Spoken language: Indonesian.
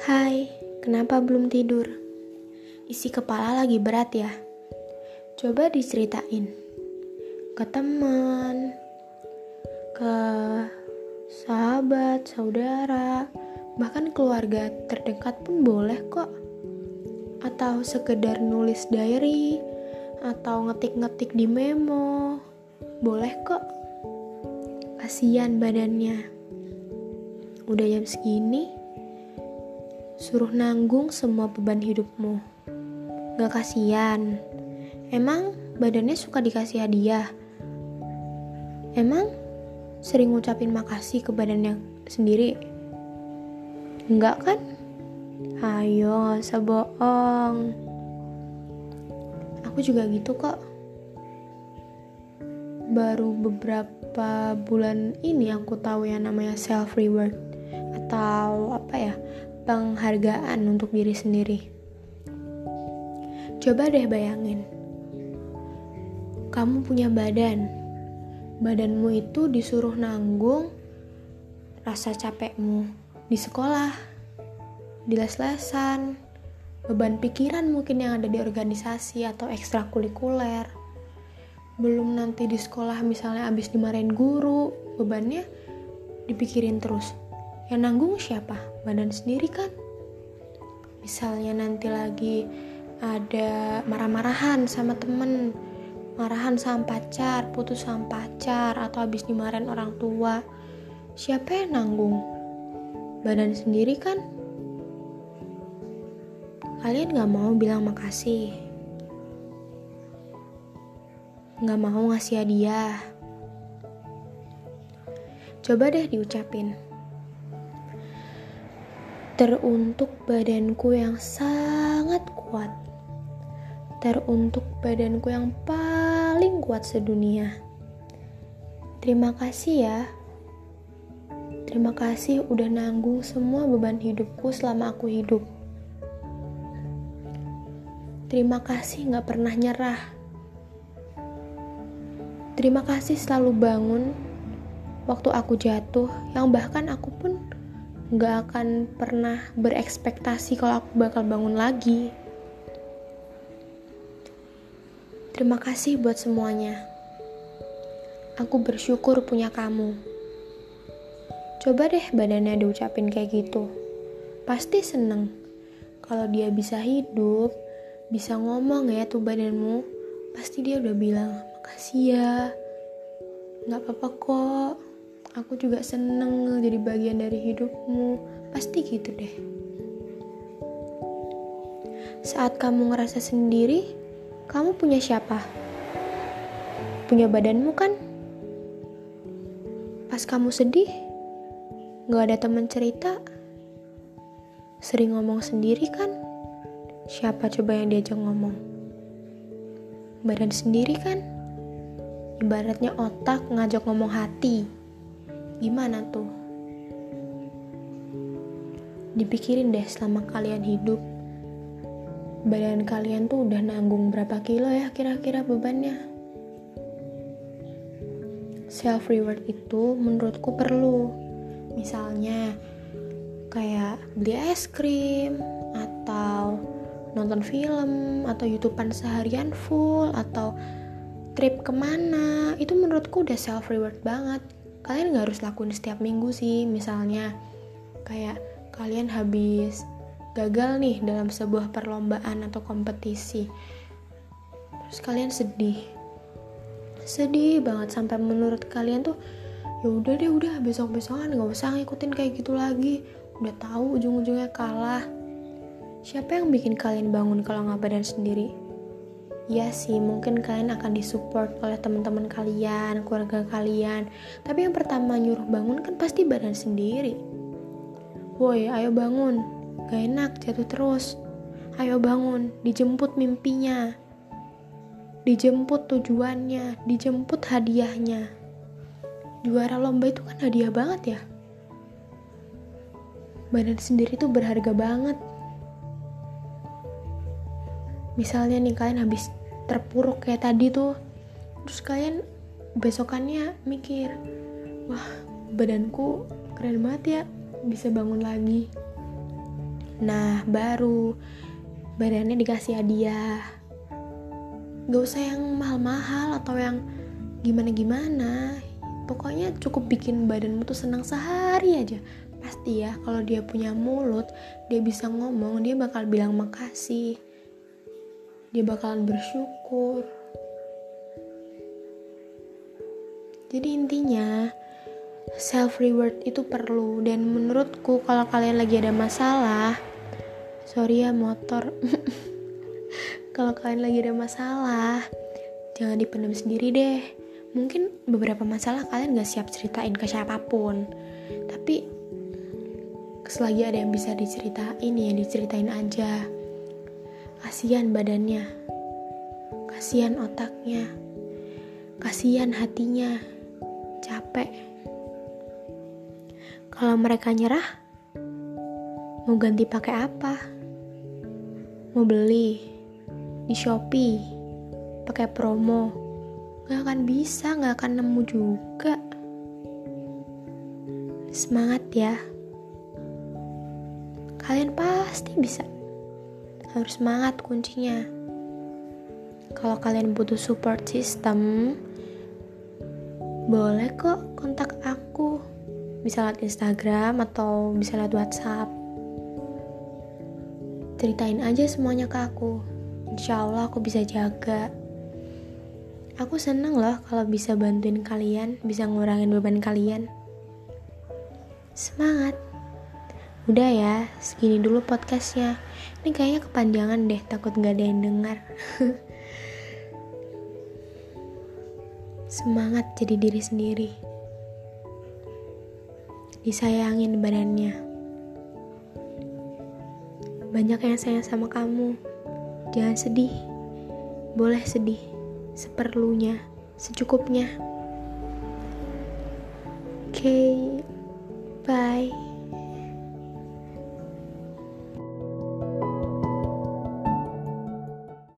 Hai, kenapa belum tidur? Isi kepala lagi berat ya? Coba diceritain ke teman, ke sahabat, saudara, bahkan keluarga terdekat pun boleh kok. Atau sekedar nulis diary, atau ngetik-ngetik di memo, boleh kok. Kasihan badannya. Udah jam segini, suruh nanggung semua beban hidupmu. Gak kasihan. Emang badannya suka dikasih hadiah? Emang sering ngucapin makasih ke badannya sendiri? Enggak kan? Ayo, gak usah. Aku juga gitu kok. Baru beberapa bulan ini aku tahu yang namanya self reward atau apa ya penghargaan untuk diri sendiri. Coba deh bayangin, kamu punya badan, badanmu itu disuruh nanggung rasa capekmu di sekolah, di les-lesan, beban pikiran mungkin yang ada di organisasi atau ekstrakurikuler. Belum nanti di sekolah misalnya abis dimarahin guru, bebannya dipikirin terus yang nanggung siapa? Badan sendiri kan? Misalnya nanti lagi ada marah-marahan sama temen, marahan sama pacar, putus sama pacar, atau habis dimarahin orang tua. Siapa yang nanggung? Badan sendiri kan? Kalian gak mau bilang makasih. Gak mau ngasih hadiah. Coba deh diucapin teruntuk badanku yang sangat kuat, teruntuk badanku yang paling kuat sedunia. Terima kasih ya. Terima kasih udah nanggung semua beban hidupku selama aku hidup. Terima kasih gak pernah nyerah. Terima kasih selalu bangun waktu aku jatuh, yang bahkan aku pun gak akan pernah berekspektasi kalau aku bakal bangun lagi. Terima kasih buat semuanya. Aku bersyukur punya kamu. Coba deh badannya diucapin kayak gitu. Pasti seneng. Kalau dia bisa hidup, bisa ngomong ya tuh badanmu, pasti dia udah bilang, makasih ya. Gak apa-apa kok aku juga seneng jadi bagian dari hidupmu. Pasti gitu deh. Saat kamu ngerasa sendiri kamu punya siapa? Punya badanmu kan? Pas kamu sedih gak ada teman cerita. Sering ngomong sendiri kan? Siapa coba yang diajak ngomong? Badan sendiri kan? Ibaratnya otak ngajak ngomong hati Gimana tuh? Dipikirin deh selama kalian hidup. Badan kalian tuh udah nanggung berapa kilo ya kira-kira bebannya? Self reward itu menurutku perlu. Misalnya kayak beli es krim atau nonton film atau youtuber seharian full atau trip ke mana itu menurutku udah self reward banget kalian nggak harus lakuin setiap minggu sih. Misalnya kayak kalian habis gagal nih dalam sebuah perlombaan atau kompetisi. Terus kalian sedih. Sedih banget sampai menurut kalian tuh ya udah deh udah besok besokan nggak usah ngikutin kayak gitu lagi. Udah tahu ujung-ujungnya kalah. Siapa yang bikin kalian bangun kalau nggak badan sendiri ya sih mungkin kalian akan disupport oleh teman-teman kalian keluarga kalian. Tapi yang pertama nyuruh bangun kan pasti badan sendiri. Woi ayo bangun. Gak enak jatuh terus. Ayo bangun dijemput mimpinya. Dijemput tujuannya dijemput hadiahnya. Juara lomba itu kan hadiah banget ya? Badan sendiri tuh berharga banget. Misalnya nih kalian habis terpuruk kayak tadi tuh terus kalian besokannya mikir wah badanku keren banget ya bisa bangun lagi Nah, baru badannya dikasih hadiah. Gak usah yang mahal-mahal atau yang gimana-gimana. Pokoknya cukup bikin badanmu tuh senang sehari aja. Pasti ya, kalau dia punya mulut, dia bisa ngomong, dia bakal bilang makasih. Dia bakalan bersyukur. Jadi intinya, self reward itu perlu. Dan menurutku kalau kalian lagi ada masalah sorry ya motor. Kalau kalian lagi ada masalah jangan dipendam sendiri deh. Mungkin beberapa masalah kalian gak siap ceritain ke siapa pun. Tapi selagi ada yang bisa diceritain ya diceritain aja kasihan badannya kasihan otaknya kasihan hatinya capek kalau mereka nyerah, mau ganti pakai apa? Mau beli di Shopee, pakai promo, gak akan bisa, gak akan nemu juga. Semangat ya. Kalian pasti bisa. Harus semangat kuncinya. Kalau kalian butuh support system, boleh kok kontak aku. Bisa lewat Instagram atau bisa lewat WhatsApp. Ceritain aja semuanya ke aku. Insya Allah aku bisa jaga. Aku seneng loh kalau bisa bantuin kalian bisa ngurangin beban kalian. Semangat. Udah ya segini dulu podcastnya ini kayaknya kepanjangan deh takut gak ada yang dengar semangat jadi diri sendiri disayangin badannya. Banyak yang sayang sama kamu. Jangan sedih. Boleh sedih. Seperlunya, secukupnya. Oke. Okay. Bye.